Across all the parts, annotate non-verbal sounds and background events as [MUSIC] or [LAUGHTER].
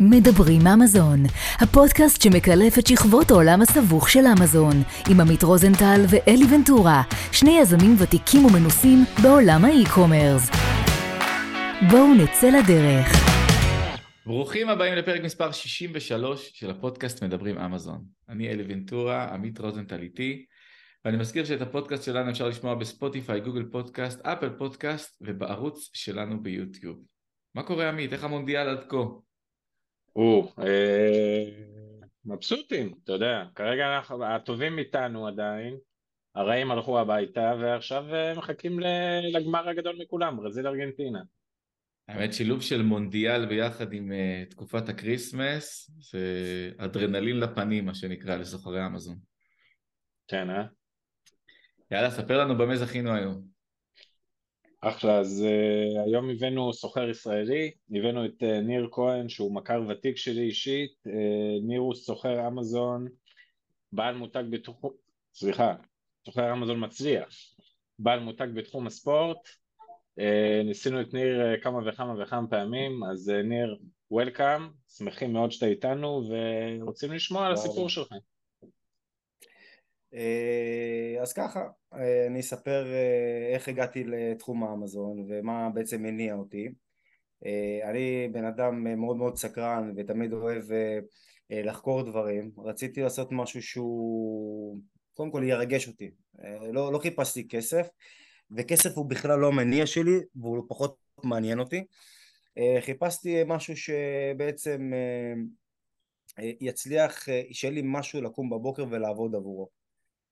מדברים אמזון, הפודקאסט שמקלף את שכבות העולם הסבוך של אמזון, עם עמית רוזנטל ואלי ונטורה, שני יזמים ותיקים ומנוסים בעולם האי-קומרס. בואו נצא לדרך. ברוכים הבאים לפרק מספר 63 של הפודקאסט מדברים אמזון. אני אלי ונטורה, עמית רוזנטל איתי, ואני מזכיר שאת הפודקאסט שלנו אפשר לשמוע בספוטיפיי, גוגל פודקאסט, אפל פודקאסט ובערוץ שלנו ביוטיוב. מה קורה עמית? איך המונדיאל עד כה? או, אה, מבסוטים, אתה יודע, כרגע אנחנו, הטובים איתנו עדיין, הרעים הלכו הביתה ועכשיו אה, מחכים לגמר הגדול מכולם, ברזיל ארגנטינה. האמת שילוב של מונדיאל ביחד עם uh, תקופת ה Christmas זה אדרנלין לפנים מה שנקרא לסוחרי אמזון. כן אה? יאללה ספר לנו במה זכינו היום. אחלה, אז uh, היום הבאנו סוחר ישראלי, הבאנו את uh, ניר כהן שהוא מכר ותיק שלי אישית, uh, ניר הוא סוחר אמזון, בעל מותג בתחום, סליחה, סוחר אמזון מצליח, בעל מותג בתחום הספורט, uh, ניסינו את ניר uh, כמה וכמה וכמה פעמים, אז uh, ניר, וולקאם, שמחים מאוד שאתה איתנו ורוצים לשמוע על הסיפור שלך. אה, אז ככה, אה, אני אספר אה, איך הגעתי לתחום האמזון ומה בעצם הניע אותי. אני בן אדם מאוד מאוד סקרן ותמיד אוהב לחקור דברים. רציתי לעשות משהו שהוא קודם כל ירגש אותי. לא, לא חיפשתי כסף, וכסף הוא בכלל לא המניע שלי והוא פחות מעניין אותי. חיפשתי משהו שבעצם יצליח, שיהיה לי משהו לקום בבוקר ולעבוד עבורו.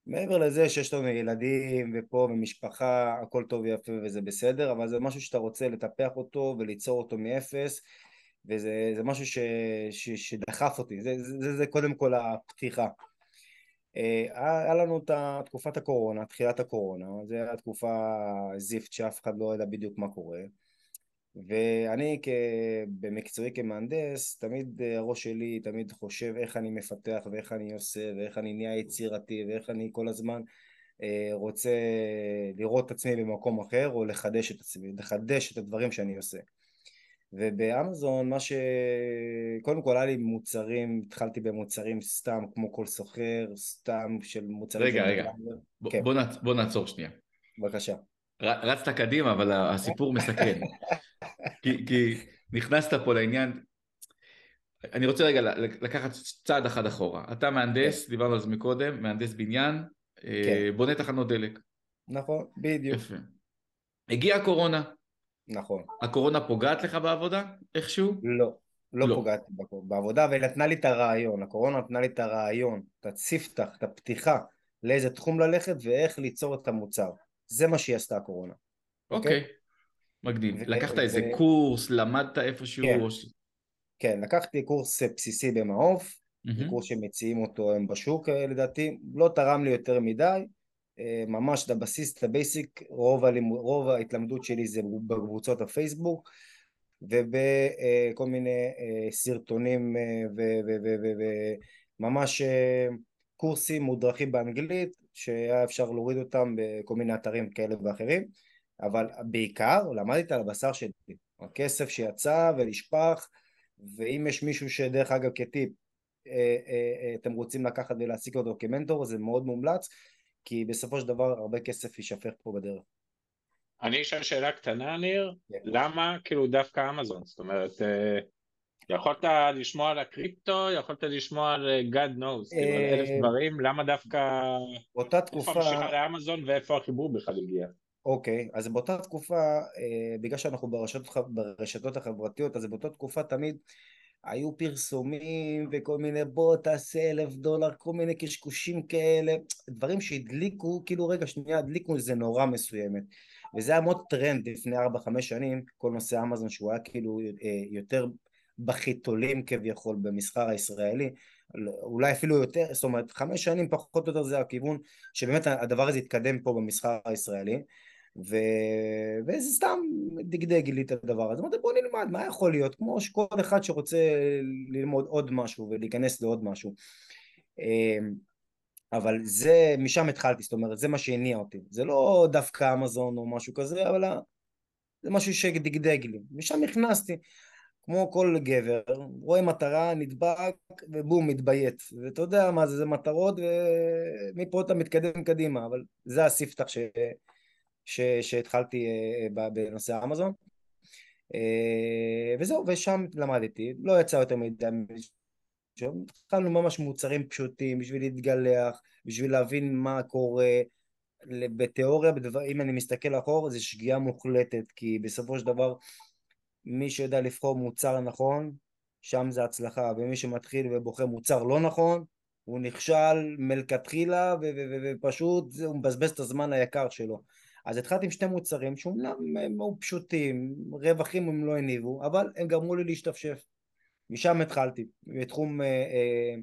מעבר לזה שיש לנו ילדים ופה ומשפחה, הכל טוב ויפה וזה בסדר, אבל זה משהו שאתה רוצה לטפח אותו וליצור אותו מאפס, וזה משהו ש, ש, שדחף אותי, זה, זה, זה, זה קודם כל הפתיחה. אה, היה לנו את תקופת הקורונה, תחילת הקורונה, זו הייתה תקופה זיפט שאף אחד לא ידע בדיוק מה קורה. ואני במקצועי כמהנדס, תמיד אה, הראש שלי תמיד חושב איך אני מפתח ואיך אני עושה ואיך אני נהיה יצירתי ואיך אני כל הזמן אה, רוצה לראות את עצמי במקום אחר או לחדש את עצמי, לחדש את הדברים שאני עושה. ובאמזון מה ש... קודם כל היה לי מוצרים, התחלתי במוצרים סתם כמו כל סוחר, סתם של מוצרים... רגע, רגע, ב- כן. בוא, נעצ... בוא נעצור שנייה. בבקשה. רצת קדימה, אבל הסיפור מסקרן. כי, כי נכנסת פה לעניין, אני רוצה רגע לקחת צעד אחד אחורה. אתה מהנדס, כן. דיברנו על זה מקודם, מהנדס בניין, אה, כן. בונה תחנות דלק. נכון, בדיוק. יפה. הגיעה הקורונה. נכון. הקורונה פוגעת לך בעבודה איכשהו? לא, לא, לא. פוגעת בעבודה, והיא נתנה לי את הרעיון, הקורונה נתנה לי את הרעיון, את הספתח, את הפתיחה, לאיזה תחום ללכת ואיך ליצור את המוצר. זה מה שהיא עשתה הקורונה. אוקיי. Okay? Okay? מגניב. ו- לקחת ו- איזה ו- קורס, למדת איפשהו? כן. כן לקחתי קורס בסיסי במעוף, mm-hmm. קורס שמציעים אותו הם בשוק אה, לדעתי, לא תרם לי יותר מדי, אה, ממש את הבסיס, את ה basic, רוב, הלימוד, רוב ההתלמדות שלי זה בקבוצות הפייסבוק ובכל מיני אה, סרטונים וממש קורסים מודרכים באנגלית שהיה אפשר להוריד אותם בכל מיני אתרים כאלה ואחרים אבל בעיקר למדתי על הבשר שלי, הכסף שיצא ונשפך, ואם יש מישהו שדרך אגב כטיפ אה, אה, אה, אתם רוצים לקחת ולהעסיק אותו כמנטור זה מאוד מומלץ כי בסופו של דבר הרבה כסף יישפך פה בדרך. אני אשאל שאלה קטנה ניר, yeah. כן. למה כאילו דווקא אמזון? זאת אומרת, יכולת לשמוע על הקריפטו, יכולת לשמוע על God knows, כאילו על אלף דברים, למה דווקא... באותה תקופה... איפה המשיכה לאמזון ואיפה החיבור בכלל הגיע? אוקיי, אז באותה תקופה, אה, בגלל שאנחנו ברשתות, ברשתות החברתיות, אז באותה תקופה תמיד היו פרסומים וכל מיני בוא תעשה אלף דולר, כל מיני קשקושים כאלה, דברים שהדליקו, כאילו רגע שנייה הדליקו איזה נורא מסוימת. וזה היה מאוד טרנד לפני 4-5 שנים, כל נושא אמזון שהוא היה כאילו אה, יותר בחיתולים כביכול במסחר הישראלי, אולי אפילו יותר, זאת אומרת חמש שנים פחות או יותר זה הכיוון שבאמת הדבר הזה יתקדם פה במסחר הישראלי ו... וזה סתם דגדג לי את הדבר הזה, אמרתי בוא נלמד מה יכול להיות, כמו שכל אחד שרוצה ללמוד עוד משהו ולהיכנס לעוד משהו. אמ, אבל זה, משם התחלתי, זאת אומרת זה מה שהניע אותי, זה לא דווקא אמזון או משהו כזה, אבל זה משהו שדגדג לי, משם נכנסתי כמו כל גבר, רואה מטרה, נדבק, ובום, מתביית. ואתה יודע מה זה, זה מטרות, ומפה אתה מתקדם קדימה, אבל זה הספתח ש... ש... שהתחלתי אה, בנושא אמזון. אה, וזהו, ושם למדתי, לא יצא יותר מדי התחלנו ממש מוצרים פשוטים בשביל להתגלח, בשביל להבין מה קורה בתיאוריה, בדבר, אם אני מסתכל אחורה זה שגיאה מוחלטת כי בסופו של דבר מי שיודע לבחור מוצר נכון שם זה הצלחה. ומי שמתחיל ובוחר מוצר לא נכון הוא נכשל מלכתחילה ופשוט הוא מבזבז את הזמן היקר שלו. אז התחלתי עם שני מוצרים שאומנם הם פשוטים, רווחים הם לא הניבו, אבל הם גרמו לי להשתפשף. משם התחלתי, בתחום אה, אה,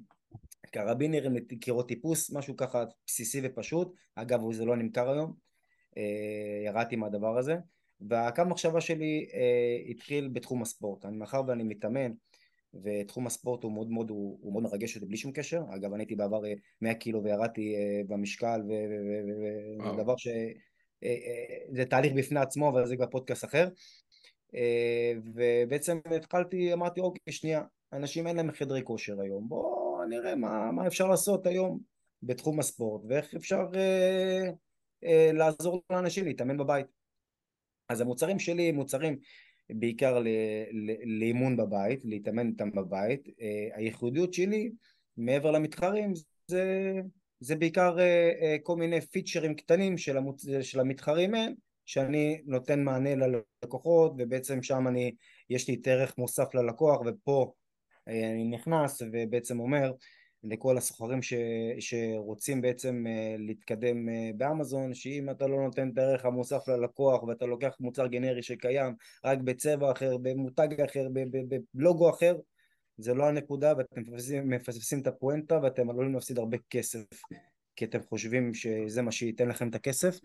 קרבינרים לקירות טיפוס, משהו ככה בסיסי ופשוט, אגב זה לא נמכר היום, אה, ירדתי מהדבר הזה, והקו מחשבה שלי אה, התחיל בתחום הספורט, אני מאחר ואני מתאמן ותחום הספורט הוא מאוד מאוד, הוא, הוא מאוד מרגש אותי בלי שום קשר, אגב אני הייתי בעבר 100 אה, קילו וירדתי אה, במשקל וזה דבר ש... אה, זה תהליך בפני עצמו אבל זה כבר פודקאסט אחר. ובעצם התחלתי, אמרתי אוקיי שנייה, אנשים אין להם חדרי כושר היום, בואו נראה מה, מה אפשר לעשות היום בתחום הספורט ואיך אפשר אה, אה, לעזור לאנשים להתאמן בבית. אז המוצרים שלי הם מוצרים בעיקר ל, ל, לאימון בבית, להתאמן איתם בבית. אה, הייחודיות שלי מעבר למתחרים זה, זה בעיקר אה, אה, כל מיני פיצ'רים קטנים של, המוצ... של המתחרים שאני נותן מענה ללקוחות ובעצם שם אני, יש לי את ערך מוסף ללקוח ופה אני נכנס ובעצם אומר לכל הסוחרים ש, שרוצים בעצם אה, להתקדם אה, באמזון שאם אתה לא נותן את הערך המוסף ללקוח ואתה לוקח מוצר גנרי שקיים רק בצבע אחר, במותג אחר, בלוגו אחר זה לא הנקודה ואתם מפספסים, מפספסים את הפואנטה ואתם עלולים להפסיד הרבה כסף כי אתם חושבים שזה מה שייתן לכם את הכסף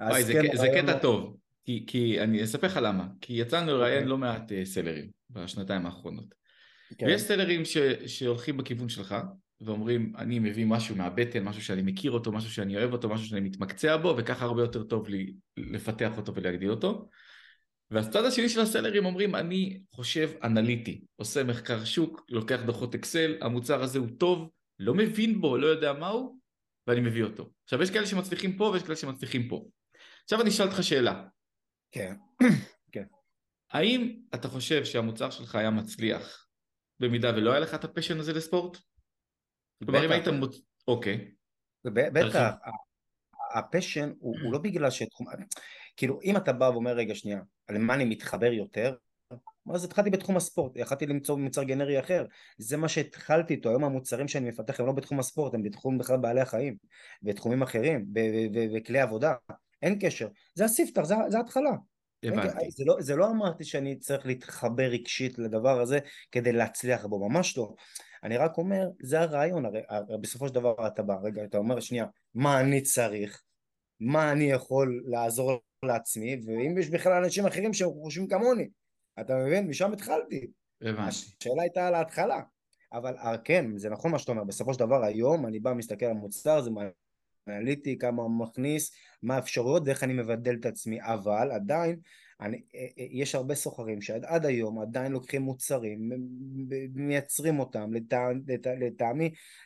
וואי, זה, כן, זה קטע טוב, כי, כי אני אספר לך למה, כי יצאנו לראיין אוקיי. לא מעט uh, סלרים בשנתיים האחרונות. כן. ויש סלרים ש, שהולכים בכיוון שלך, ואומרים, אני מביא משהו מהבטן, משהו שאני מכיר אותו, משהו שאני אוהב אותו, משהו שאני מתמקצע בו, וככה הרבה יותר טוב לי לפתח אותו ולהגדיל אותו. והצד השני של הסלרים אומרים, אני חושב אנליטי, עושה מחקר שוק, לוקח דוחות אקסל, המוצר הזה הוא טוב, לא מבין בו, לא יודע מהו, ואני מביא אותו. עכשיו, יש כאלה שמצליחים פה ויש כאלה שמצליחים פה. עכשיו אני אשאל אותך שאלה. כן, [CLEARS THROAT] כן. האם אתה חושב שהמוצר שלך היה מצליח במידה ולא היה לך את ה passion הזה לספורט? כלומר אם היית מוצ... אוקיי. בטח, ה passion הוא לא [CLEARS THROAT] בגלל שתחום... כאילו אם אתה בא ואומר רגע שנייה, על מה אני מתחבר יותר, אז התחלתי בתחום הספורט, יכלתי למצוא מוצר גנרי אחר, זה מה שהתחלתי איתו, היום המוצרים שאני מפתח הם לא בתחום הספורט, הם בתחום בכלל בעלי החיים, בתחומים אחרים, בכלי עבודה, אין קשר, זה הספתח, זה, זה התחלה. הבנתי. זה לא, זה לא אמרתי שאני צריך להתחבר רגשית לדבר הזה כדי להצליח בו, ממש לא. אני רק אומר, זה הרעיון, הרי, הרי בסופו של דבר אתה בא, רגע, אתה אומר, שנייה, מה אני צריך, מה אני יכול לעזור לעצמי, ואם יש בכלל אנשים אחרים שחושבים כמוני, אתה מבין? משם התחלתי. הבנתי. השאלה הייתה על ההתחלה. אבל אה, כן, זה נכון מה שאתה אומר, בסופו של דבר היום אני בא, מסתכל על מוצר, זה אנליטי, כמה מכניס, מה האפשרויות ואיך אני מבדל את עצמי, אבל עדיין אני, אה, אה, יש הרבה סוחרים שעד היום עדיין לוקחים מוצרים, מייצרים אותם, לטעמי לטע, לטע,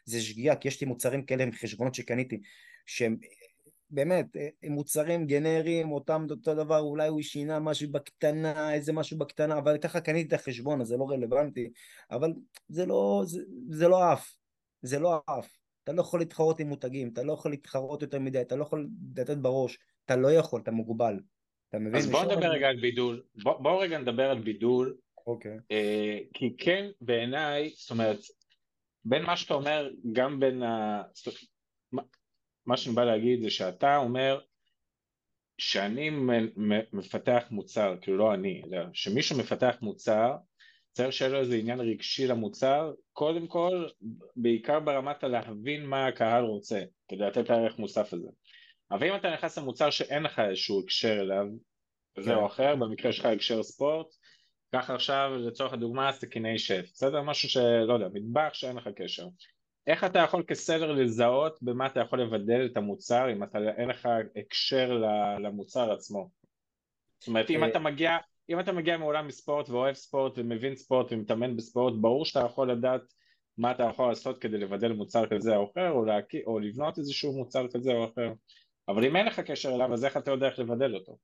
זה שגיאה, כי יש לי מוצרים כאלה עם חשבונות שקניתי, שהם באמת מוצרים גנריים, אותם אותו דבר, אולי הוא שינה משהו בקטנה, איזה משהו בקטנה, אבל ככה קניתי את החשבון, אז זה לא רלוונטי, אבל זה לא, זה, זה לא עף, זה לא עף. אתה לא יכול להתחרות עם מותגים, אתה לא יכול להתחרות יותר מדי, אתה לא יכול לתת בראש, אתה לא יכול, אתה מוגבל. אתה מבין? אז בוא נדבר רגע על בידול, בוא, בוא רגע נדבר על בידול, אוקיי. אה, כי כן בעיניי, זאת אומרת, בין מה שאתה אומר, גם בין ה... מה שאני בא להגיד זה שאתה אומר שאני מפתח מוצר, כאילו לא אני, אלא שמישהו מפתח מוצר צריך שיהיה לו איזה עניין רגשי למוצר, קודם כל, בעיקר ברמת הלהבין מה הקהל רוצה, כדי לתת את הערך מוסף הזה. אבל אם אתה נכנס למוצר שאין לך איזשהו הקשר אליו, זה או כן. אחר, במקרה שלך הקשר ספורט, קח עכשיו לצורך הדוגמה סכיני שף, בסדר? משהו שלא יודע, מטבח שאין לך קשר. איך אתה יכול כסלר לזהות במה אתה יכול לבדל את המוצר אם אתה, אין לך הקשר למוצר עצמו? זאת אומרת, אם אה, אתה מגיע אם אתה מגיע מעולם מספורט ואוהב ספורט ומבין ספורט ומתאמן בספורט, ברור שאתה יכול לדעת מה אתה יכול לעשות כדי לבדל מוצר כזה או אחר, או, להק... או לבנות איזשהו מוצר כזה או אחר. אבל אם אין לך קשר אליו, אז איך אתה יודע איך לבדל אותו?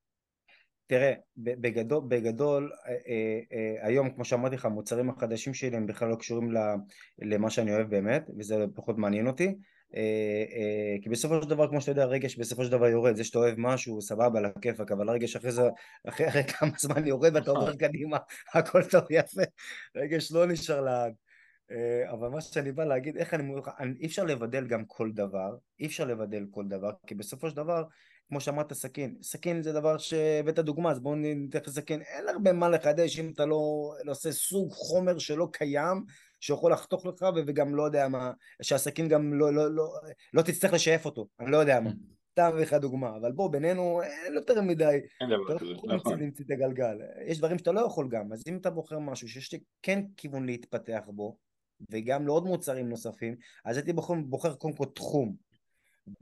תראה, בגדול, בגדול אה, אה, אה, היום כמו שאמרתי לך המוצרים החדשים שלי הם בכלל לא קשורים למה שאני אוהב באמת וזה פחות מעניין אותי כי בסופו של דבר כמו שאתה יודע רגש בסופו של דבר יורד. זה שאתה אוהב משהו סבבה על הכיפאק אבל הרגש אחרי זה אחרי, כמה זמן יורד ואתה עובר קדימה הכל טוב יפה. רגש לא נשאר לעד. אבל מה שאני בא להגיד איך אני אי אפשר לבדל גם כל דבר אי אפשר לבדל כל דבר כי בסופו של דבר כמו שאמרת סכין, סכין זה דבר שהבאת דוגמה אז בואו נתייחס לסכין, אין הרבה מה לחדש אם אתה לא, לא עושה סוג חומר שלא קיים שיכול לחתוך לך וגם לא יודע מה, שהסכין גם לא, לא, לא, לא תצטרך לשאף אותו, אני לא יודע מה, סתם אביא לך דוגמה, אבל בוא בינינו אין יותר מדי, אין דבר כזה, לא נכון, להמציא את הגלגל, יש דברים שאתה לא יכול גם, אז אם אתה בוחר משהו שיש לי כן כיוון להתפתח בו וגם לעוד מוצרים נוספים, אז הייתי בוחר, בוחר קודם כל תחום.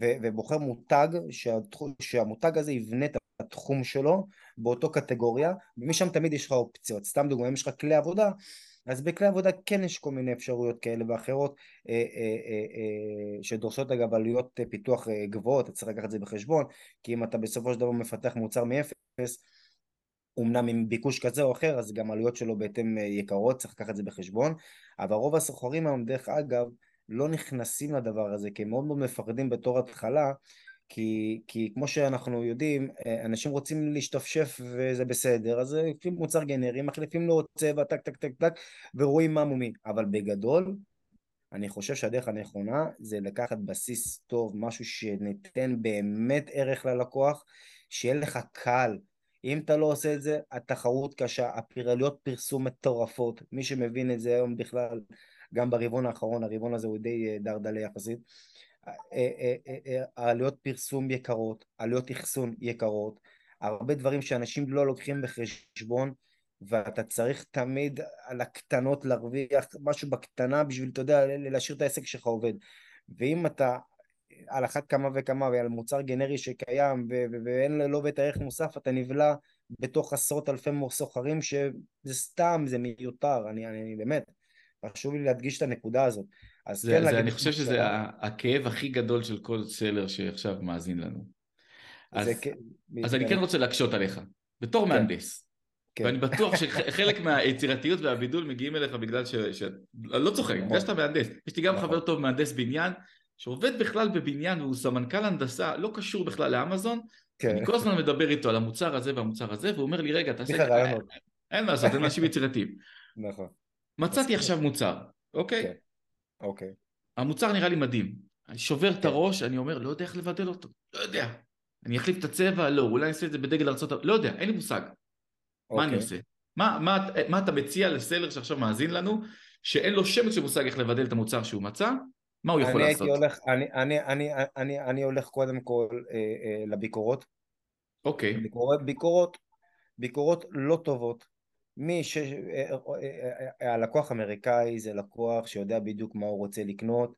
ו- ובוחר מותג שהתחום, שהמותג הזה יבנה את התחום שלו באותו קטגוריה ומשם תמיד יש לך אופציות. סתם דוגמא אם יש לך כלי עבודה אז בכלי עבודה כן יש כל מיני אפשרויות כאלה ואחרות אה, אה, אה, שדורשות אגב עלויות פיתוח גבוהות, אתה צריך לקחת את זה בחשבון כי אם אתה בסופו של דבר מפתח מוצר מאפס אמנם עם ביקוש כזה או אחר אז גם עלויות שלו בהתאם יקרות, צריך לקחת את זה בחשבון אבל רוב הסוחרים היום דרך אגב לא נכנסים לדבר הזה, כי הם מאוד מאוד מפחדים בתור התחלה, כי, כי כמו שאנחנו יודעים, אה, אנשים רוצים להשתפשף וזה בסדר, אז לפעמים מוצר גנרי, מחליפים לו צבע, טק טק טק טק, ורואים מה מומי, אבל בגדול, אני חושב שהדרך הנכונה זה לקחת בסיס טוב, משהו שניתן באמת ערך ללקוח, שיהיה לך קל. אם אתה לא עושה את זה, התחרות קשה, הפעילויות פרסום מטורפות, מי שמבין את זה היום בכלל גם ברבעון האחרון, הרבעון הזה הוא די אה, דרדלה יחסית. אה, אה, עלויות פרסום יקרות, עלויות אחסון יקרות, הרבה דברים שאנשים לא לוקחים בחשבון ואתה צריך תמיד על הקטנות להרוויח משהו בקטנה בשביל, אתה יודע, להשאיר את העסק שלך עובד. ואם אתה על אחת כמה וכמה ועל מוצר גנרי שקיים ואין לו בית הערך מוסף, אתה נבלע בתוך עשרות אלפי סוחרים שזה סתם, זה מיותר, אני, אני באמת, חשוב לי להדגיש את הנקודה הזאת. אז זה, כן זה, אני חושב שזה הכאב הכי גדול של כל סלר שעכשיו מאזין לנו. אז, כן, אז אני כן רוצה להקשות עליך, בתור כן. מהנדס. כן. ואני בטוח שחלק מהיצירתיות והבידול מגיעים אליך בגלל ש... ש... אני לא צוחק, בגלל נכון. שאתה מהנדס. יש לי גם נכון. חבר טוב מהנדס בניין, שעובד בכלל בבניין והוא סמנכ"ל הנדסה, לא קשור בכלל לאמזון. כן. אני כל הזמן מדבר איתו על המוצר הזה והמוצר הזה, והוא אומר לי, רגע, תעשה... אין מה לעשות, אין אנשים יצירתיים. [LAUGHS] נכון. מצאתי עכשיו מוצר, אוקיי? אוקיי. המוצר נראה לי מדהים. אני שובר את כן. הראש, אני אומר, לא יודע איך לבדל אותו. לא יודע. אני אחליף את הצבע? לא. אולי אני אעשה את זה בדגל ארצות... לא יודע, אין לי מושג. מה אני אוקיי. עושה? מה, מה, מה אתה מציע לסלר שעכשיו מאזין לנו, שאין לו שמץ של מושג איך לבדל את המוצר שהוא מצא? מה הוא יכול לעשות? הולך, אני, אני, אני, אני, אני הולך קודם כל אה, אה, לביקורות. אוקיי. ביקורות, ביקורות, ביקורות לא טובות מי ש... אה, אה, אה, הלקוח האמריקאי זה לקוח שיודע בדיוק מה הוא רוצה לקנות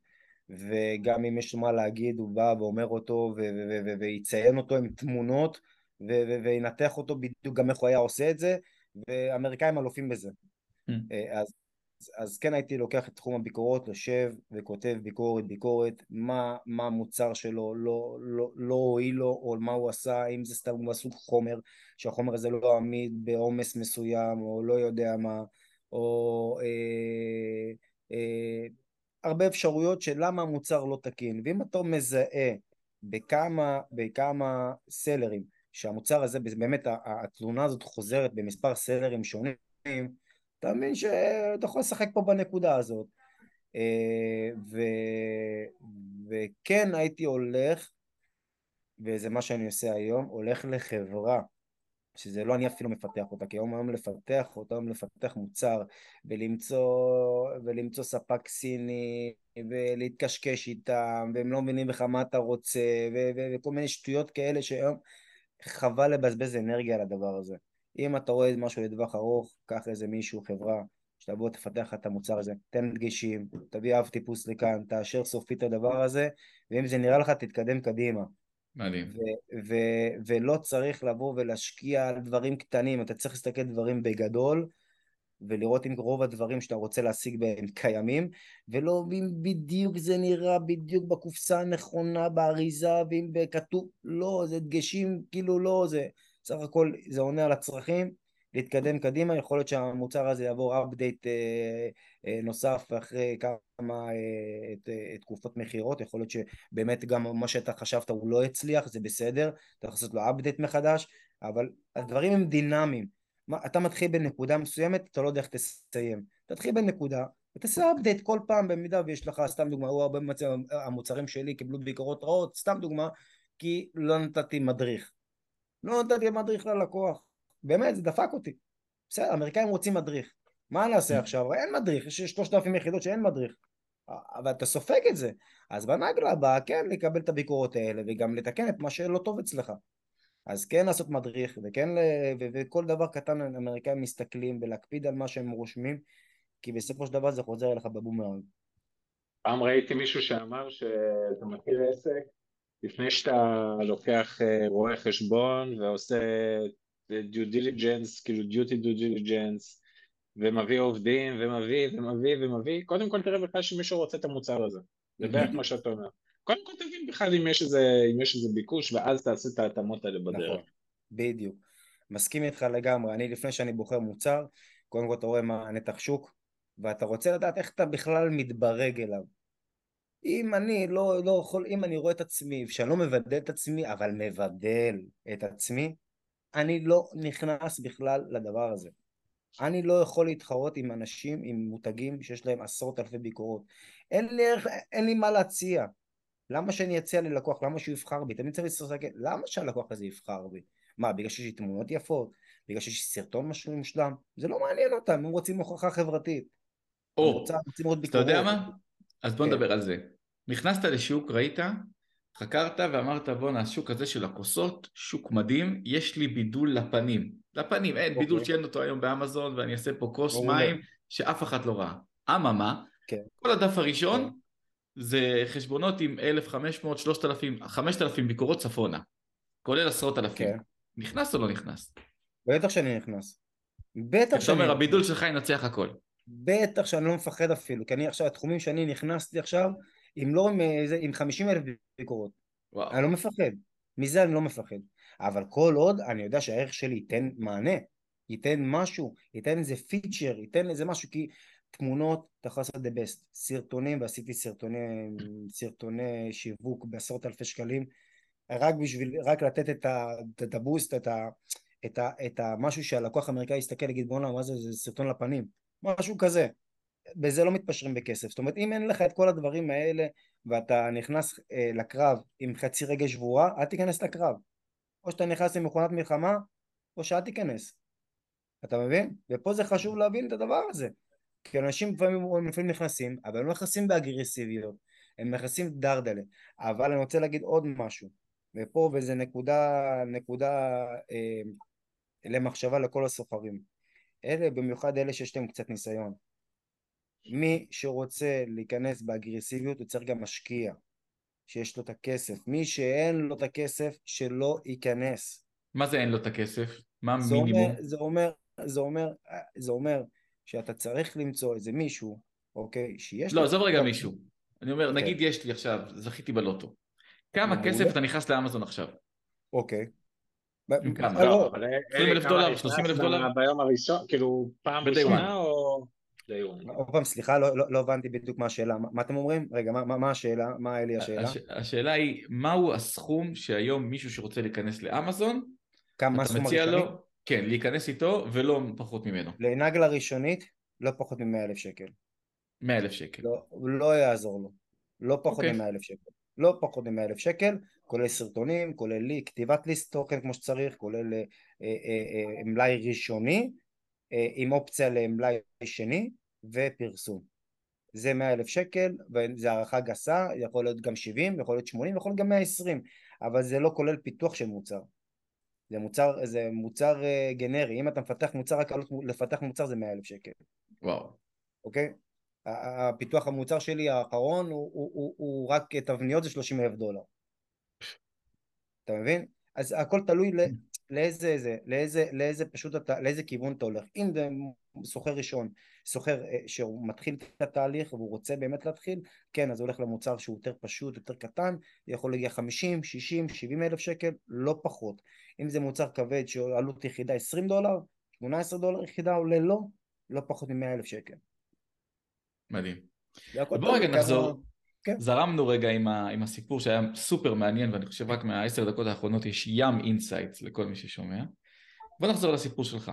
וגם אם יש לו מה להגיד הוא בא ואומר אותו ויציין אותו עם תמונות וינתח אותו בדיוק גם איך הוא היה עושה את זה ואמריקאים אלופים בזה mm. אז אז כן הייתי לוקח את תחום הביקורות, יושב וכותב ביקורת ביקורת, מה, מה המוצר שלו לא, לא, לא הועיל לו או מה הוא עשה, אם זה סתם מסוג חומר, שהחומר הזה לא עמיד בעומס מסוים או לא יודע מה, או אה, אה, הרבה אפשרויות של למה המוצר לא תקין, ואם אתה מזהה בכמה, בכמה סלרים שהמוצר הזה, באמת התלונה הזאת חוזרת במספר סלרים שונים אתה מבין שאתה יכול לשחק פה בנקודה הזאת. אה, ו... וכן הייתי הולך, וזה מה שאני עושה היום, הולך לחברה, שזה לא אני אפילו מפתח אותה, כי היום היום לפתח אותה, היום לפתח מוצר, ולמצוא, ולמצוא ספק סיני, ולהתקשקש איתם, והם לא מבינים לך מה אתה רוצה, ו... וכל מיני שטויות כאלה שהיום חבל לבזבז אנרגיה על הדבר הזה. אם אתה רואה משהו לטווח ארוך, קח איזה מישהו, חברה, שתבוא תפתח את המוצר הזה, תן דגשים, תביא אב טיפוס לכאן, תאשר סופית את הדבר הזה, ואם זה נראה לך תתקדם קדימה. מדהים. ו- ו- ולא צריך לבוא ולהשקיע על דברים קטנים, אתה צריך להסתכל דברים בגדול, ולראות אם רוב הדברים שאתה רוצה להשיג בהם קיימים, ולא אם בדיוק זה נראה בדיוק בקופסה הנכונה, באריזה, ואם כתוב, לא, זה דגשים, כאילו לא, זה סך הכל, זה עונה על הצרכים, להתקדם קדימה, יכול להיות שהמוצר הזה יעבור אפדייט אה, אה, נוסף אחרי כמה אה, תקופות מכירות, יכול להיות שבאמת גם מה שאתה חשבת הוא לא הצליח, זה בסדר, אתה יכול לעשות לו אפדייט מחדש, אבל הדברים הם דינמיים, מה, אתה מתחיל בנקודה מסוימת, אתה לא יודע איך תסיים, תתחיל בנקודה ותעשה אפדייט כל פעם במידה ויש לך, סתם דוגמה, הוא הרבה מצבים, המוצרים שלי קיבלו ביקורות רעות, סתם דוגמה, כי לא נתתי מדריך, לא נתתי מדריך ללקוח באמת, זה דפק אותי. בסדר, האמריקאים רוצים מדריך. מה נעשה עכשיו? אין מדריך, יש שלושת אלפים יחידות שאין מדריך. אבל אתה סופג את זה. אז בנגלה הבאה כן לקבל את הביקורות האלה וגם לתקן את מה שלא טוב אצלך. אז כן לעשות מדריך וכן. וכל דבר קטן האמריקאים מסתכלים ולהקפיד על מה שהם רושמים כי בסופו של דבר זה חוזר אליך בבומרנג. פעם ראיתי מישהו שאמר שאתה מכיר עסק לפני שאתה לוקח אה, רואה חשבון ועושה due diligence, כאילו duty due diligence, ומביא עובדים, ומביא, ומביא, ומביא, קודם כל תראה בכלל שמישהו רוצה את המוצר הזה, זה בערך מה שאתה אומר. קודם כל תבין בכלל אם יש איזה, אם יש איזה ביקוש, ואז תעשה את ההתאמות האלה בדרך. נכון, בדיוק. מסכים איתך לגמרי, אני לפני שאני בוחר מוצר, קודם כל אתה רואה מה הנתח שוק, ואתה רוצה לדעת איך אתה בכלל מתברג אליו. אם אני לא, לא יכול, אם אני רואה את עצמי, שאני לא מבדל את עצמי, אבל מבדל את עצמי, אני לא נכנס בכלל לדבר הזה. אני לא יכול להתחרות עם אנשים, עם מותגים שיש להם עשרות אלפי ביקורות. אין לי, אין לי מה להציע. למה שאני אציע ללקוח? למה שהוא יבחר בי? תמיד צריך להסתכל, למה שהלקוח הזה יבחר בי? מה, בגלל שיש לי תמונות יפות? בגלל שיש סרטון משהו מושלם? זה לא מעניין אותם, הם רוצים הוכחה חברתית. או, אתה יודע מה? אז בוא כן. נדבר על זה. נכנסת לשוק, ראית, חקרת ואמרת בואנה השוק הזה של הכוסות, שוק מדהים, יש לי בידול לפנים, לפנים, אין okay. בידול אוקיי. שאין אותו היום באמזון ואני אעשה פה כוס okay. מים שאף אחת לא ראה. אממה, okay. כן. כל הדף הראשון okay. כן. זה חשבונות עם 1,500, 3,000, 5,000 ביקורות צפונה, כולל עשרות אלפים. Okay. נכנס או לא נכנס? בטח שאני נכנס. בטח שאני... אתה אומר הבידול שלך ינצח הכל. בטח שאני לא מפחד אפילו, כי אני עכשיו, התחומים שאני נכנסתי עכשיו, אם לא עם, עם 50 אלף ביקורות. וואו. אני לא מפחד. מזה אני לא מפחד. אבל כל עוד אני יודע שהערך שלי ייתן מענה, ייתן משהו, ייתן איזה פיצ'ר, ייתן איזה משהו, כי תמונות אתה יכול לעשות the best. סרטונים, ועשיתי סרטוני, סרטוני שיווק בעשרות אלפי שקלים, רק בשביל, רק לתת את, ה, את הבוסט, את, ה, את, ה, את המשהו שהלקוח האמריקאי יסתכל, יגיד בואנה מה זה, זה סרטון לפנים, משהו כזה. בזה לא מתפשרים בכסף. זאת אומרת, אם אין לך את כל הדברים האלה ואתה נכנס אה, לקרב עם חצי רגל שבורה, אל תיכנס לקרב. או שאתה נכנס עם מכונת מלחמה, או שאל תיכנס. אתה מבין? ופה זה חשוב להבין את הדבר הזה. כי אנשים לפעמים, לפעמים נכנסים, אבל הם לא נכנסים באגרסיביות, הם נכנסים דרדלה. אבל אני רוצה להגיד עוד משהו, ופה וזה נקודה, נקודה אה, למחשבה לכל הסוחרים. אלה, במיוחד אלה שיש להם קצת ניסיון. מי שרוצה להיכנס באגרסיביות הוא צריך גם משקיע, שיש לו את הכסף. מי שאין לו את הכסף, שלא ייכנס. מה זה אין לו את הכסף? מה המינימום? זה אומר, זה אומר, זה אומר שאתה צריך למצוא איזה מישהו, אוקיי, שיש לא, עזוב רגע מישהו. אני אומר, אוקיי. נגיד יש לי עכשיו, זכיתי בלוטו. כמה כסף אתה נכנס לאמזון עכשיו? אוקיי. כמה? לא, 20 אלף דולר, 30 אלף דולר? ביום הראשון, כאילו פעם ראשונה או... עוד פעם, סליחה, לא, לא, לא הבנתי בדיוק מה השאלה. מה, מה אתם אומרים? רגע, מה, מה השאלה? מה היה לי השאלה? הש, השאלה היא, מהו הסכום שהיום מישהו שרוצה להיכנס לאמזון, כמה הסכום הראשוני? לו, כן, להיכנס איתו ולא פחות ממנו. לנגלה ראשונית, לא פחות מ-100 אלף שקל. 100 אלף שקל. לא, לא יעזור לו. לא פחות okay. אוקיי. מ-100 אלף שקל. לא פחות מ-100 אלף שקל, כולל סרטונים, כולל לי, כתיבת ליסט תוכן כמו שצריך, כולל אה, אה, אה, מלאי ראשוני, עם אופציה למלאי שני, ופרסום. זה 100 אלף שקל, וזה הערכה גסה, יכול להיות גם 70, יכול להיות 80, יכול להיות גם 120, אבל זה לא כולל פיתוח של מוצר. זה מוצר, זה מוצר uh, גנרי, אם אתה מפתח מוצר, רק עלות לפתח מוצר זה 100 אלף שקל. וואו. אוקיי? הפיתוח המוצר שלי האחרון הוא, הוא, הוא, הוא רק תבניות זה 30 אלף דולר. אתה מבין? אז הכל תלוי ל... לאיזה, זה, לאיזה, לאיזה פשוט אתה, לאיזה כיוון אתה הולך. אם זה סוחר ראשון, סוחר אה, שהוא מתחיל את התהליך והוא רוצה באמת להתחיל, כן, אז הוא הולך למוצר שהוא יותר פשוט, יותר קטן, יכול להגיע 50, 60, 70 אלף שקל, לא פחות. אם זה מוצר כבד שעלות יחידה 20 דולר, 18 דולר יחידה עולה לא, לא פחות מ-100 אלף שקל. מדהים. בוא רגע נחזור. כן. זרמנו רגע עם, ה, עם הסיפור שהיה סופר מעניין ואני חושב רק מהעשר דקות האחרונות יש ים insights לכל מי ששומע. בוא נחזור לסיפור שלך.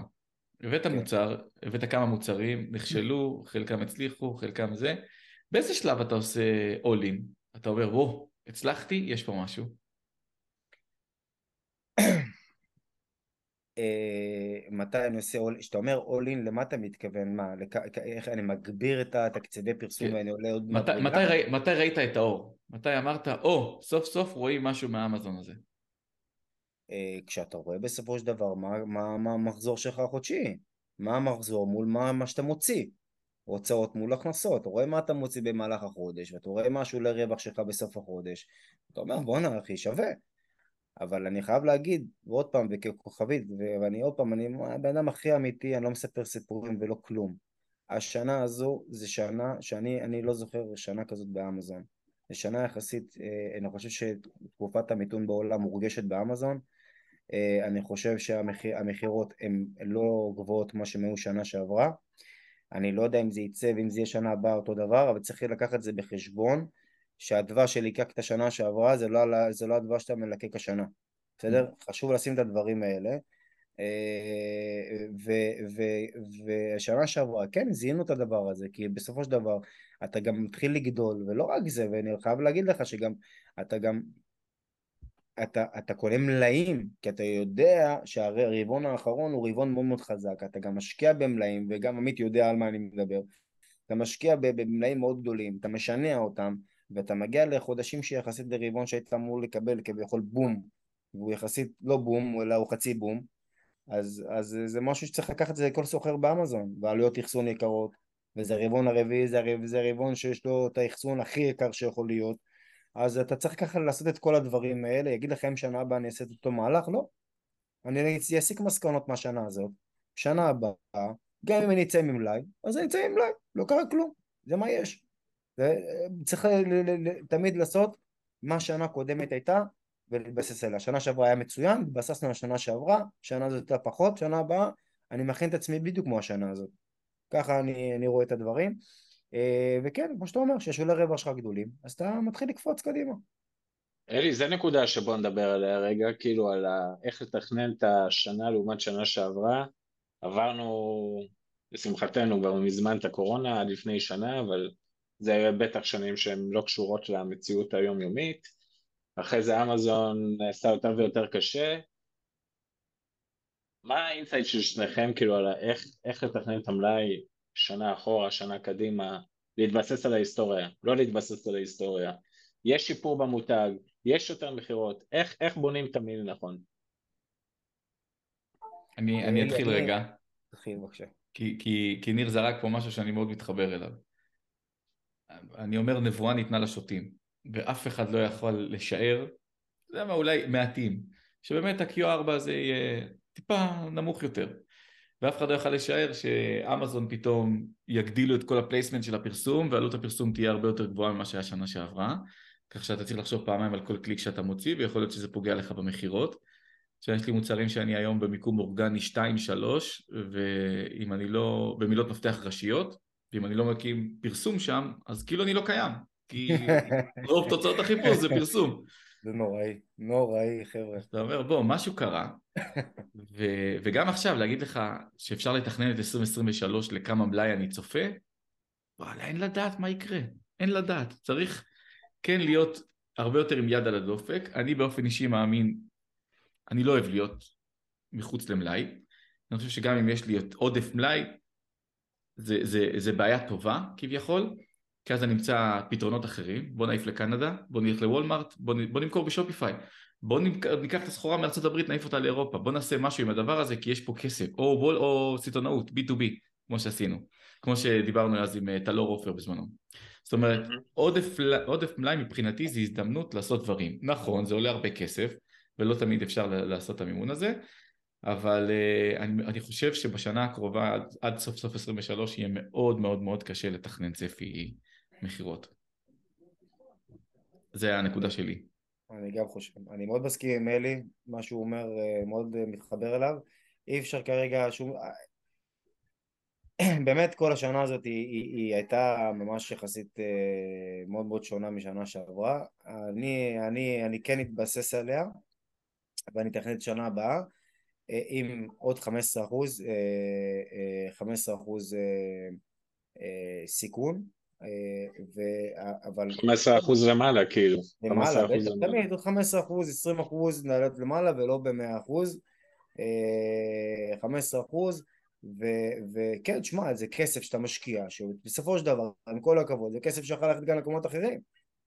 הבאת כן. מוצר, הבאת כמה מוצרים, נכשלו, חלקם הצליחו, חלקם זה. באיזה שלב אתה עושה all in? אתה אומר, וואו, הצלחתי, יש פה משהו. מתי אני עושה, כשאתה אומר all in, למה אתה מתכוון? מה, איך אני מגביר את התקציבי פרסום כן. ואני עולה עוד מתי, מתי, ראי, מתי ראית את האור? מתי אמרת, או, סוף סוף רואים משהו מהאמזון הזה? אה, כשאתה רואה בסופו של דבר מה, המחזור שלך החודשי, מה המחזור מול מה, מה שאתה מוציא, הוצאות מול הכנסות, אתה רואה מה אתה מוציא במהלך החודש, ואתה רואה משהו לרווח שלך בסוף החודש, אתה אומר בואנה אחי שווה, אבל אני חייב להגיד, ועוד פעם, וככוכבית, ואני עוד פעם, אני הבן אדם הכי אמיתי, אני לא מספר סיפורים ולא כלום. השנה הזו זה שנה שאני לא זוכר שנה כזאת באמזון. זו שנה יחסית, אה, אני חושב שתקופת המיתון בעולם מורגשת באמזון. אה, אני חושב שהמכירות הן לא גבוהות כמו שהן היו שנה שעברה. אני לא יודע אם זה יצא ואם זה יהיה שנה הבאה אותו דבר, אבל צריך לקחת את זה בחשבון. שהדבש שליקקת השנה שעברה זה לא, זה לא הדבש שאתה מלקק השנה, בסדר? Mm. חשוב לשים את הדברים האלה. אה, ושנה שעברה, כן, זיהינו את הדבר הזה, כי בסופו של דבר אתה גם מתחיל לגדול, ולא רק זה, ואני חייב להגיד לך שגם, אתה גם, אתה, אתה קונה מלאים, כי אתה יודע שהרבעון האחרון הוא רבעון מאוד מאוד חזק, אתה גם משקיע במלאים, וגם עמית יודע על מה אני מדבר, אתה משקיע במלאים מאוד גדולים, אתה משנע אותם, ואתה מגיע לחודשים שיחסית לרבעון שהיית אמור לקבל כביכול בום, והוא יחסית לא בום, אלא הוא חצי בום, אז, אז זה משהו שצריך לקחת את זה לכל סוחר באמזון, ועלויות אחסון יקרות, וזה רבעון הרביעי, זה, זה רבעון שיש לו את האחסון הכי יקר שיכול להיות, אז אתה צריך ככה לעשות את כל הדברים האלה, יגיד לכם שנה הבאה אני אעשה את אותו מהלך? לא. אני אסיק מסקנות מהשנה הזאת, שנה הבאה, גם אם אני אצא ממלאי, אז אני אצא ממלאי, לא קרה כלום, זה מה יש. צריך תמיד לעשות מה שנה קודמת הייתה ולהתבסס עליה. שנה שעברה היה מצוין, התבססנו על השנה שעברה, שנה הזאת הייתה פחות, שנה הבאה אני מכין את עצמי בדיוק כמו השנה הזאת. ככה אני, אני רואה את הדברים. אה, וכן, כמו שאתה אומר, שיש עולי רווח שלך גדולים, אז אתה מתחיל לקפוץ קדימה. אלי, זה נקודה שבוא נדבר עליה רגע, כאילו על ה... איך לתכנן את השנה לעומת שנה שעברה. עברנו, לשמחתנו, כבר מזמן את הקורונה, עד לפני שנה, אבל זה בטח שנים שהן לא קשורות למציאות היומיומית. אחרי זה אמזון נעשה יותר ויותר קשה. מה ה insight של שניכם כאילו על איך, איך לתכנן את המלאי שנה אחורה, שנה קדימה, להתבסס על ההיסטוריה, לא להתבסס על ההיסטוריה. יש שיפור במותג, יש יותר מכירות, איך, איך בונים תמיד נכון? אני, אני אתחיל רגע. תתחיל בבקשה. כי, כי, כי ניר זרק פה משהו שאני מאוד מתחבר אליו. אני אומר נבואה ניתנה לשוטים, ואף אחד לא יכול לשער, יודע מה, אולי מעטים, שבאמת ה-Q4 הזה יהיה טיפה נמוך יותר. ואף אחד לא יכול לשער שאמזון פתאום יגדילו את כל ה placement של הפרסום ועלות הפרסום תהיה הרבה יותר גבוהה ממה שהיה שנה שעברה כך שאתה צריך לחשוב פעמיים על כל קליק שאתה מוציא ויכול להיות שזה פוגע לך במכירות עכשיו יש לי מוצרים שאני היום במיקום אורגני 2-3 ואם אני לא, במילות מפתח ראשיות ואם אני לא מקים פרסום שם, אז כאילו אני לא קיים. כי [LAUGHS] רוב תוצאות החיפוש זה פרסום. זה נוראי, נוראי חבר'ה. אתה אומר בוא, משהו קרה, ו- וגם עכשיו להגיד לך שאפשר לתכנן את 2023 לכמה מלאי אני צופה, וואלה אין לדעת מה יקרה, אין לדעת, צריך כן להיות הרבה יותר עם יד על הדופק, אני באופן אישי מאמין, אני לא אוהב להיות מחוץ למלאי, אני חושב שגם אם יש לי עודף מלאי, זה, זה, זה בעיה טובה כביכול, כי אז אני אמצא פתרונות אחרים, בוא נעיף לקנדה, בוא נלך לוולמארט, בוא, בוא נמכור בשופיפיי, בוא ניקח את הסחורה מארצות הברית, נעיף אותה לאירופה, בוא נעשה משהו עם הדבר הזה כי יש פה כסף, או, בול, או סיטונאות, B2B, כמו שעשינו, כמו שדיברנו אז עם אה, טלור עופר בזמנו. זאת אומרת, עודף, עודף מלאי מבחינתי זה הזדמנות לעשות דברים. נכון, זה עולה הרבה כסף, ולא תמיד אפשר לעשות את המימון הזה, אבל uh, אני, אני חושב שבשנה הקרובה עד, עד סוף סוף 23 יהיה מאוד מאוד מאוד קשה לתכנן צפי מכירות. זה הנקודה שלי. אני גם חושב, אני מאוד מסכים עם אלי, מה שהוא אומר אה, מאוד אה, מתחבר אליו, אי אפשר כרגע שום... [CLEARS THROAT] באמת כל השנה הזאת היא, היא, היא הייתה ממש יחסית אה, מאוד מאוד שונה משנה שעברה, אני, אני, אני כן אתבסס עליה ואני אתכנן את שנה הבאה עם עוד 15 אחוז, 15 אחוז סיכון אה, ו... אבל... 15 אחוז למעלה כאילו. למעלה, בטח, תמיד 15 אחוז, 20 אחוז נעלות למעלה ולא ב-100 אחוז. 15 אה, אחוז, וכן, תשמע, זה כסף שאתה משקיע, שבסופו של דבר, עם כל הכבוד, זה כסף שיכול ללכת גם למקומות אחרים,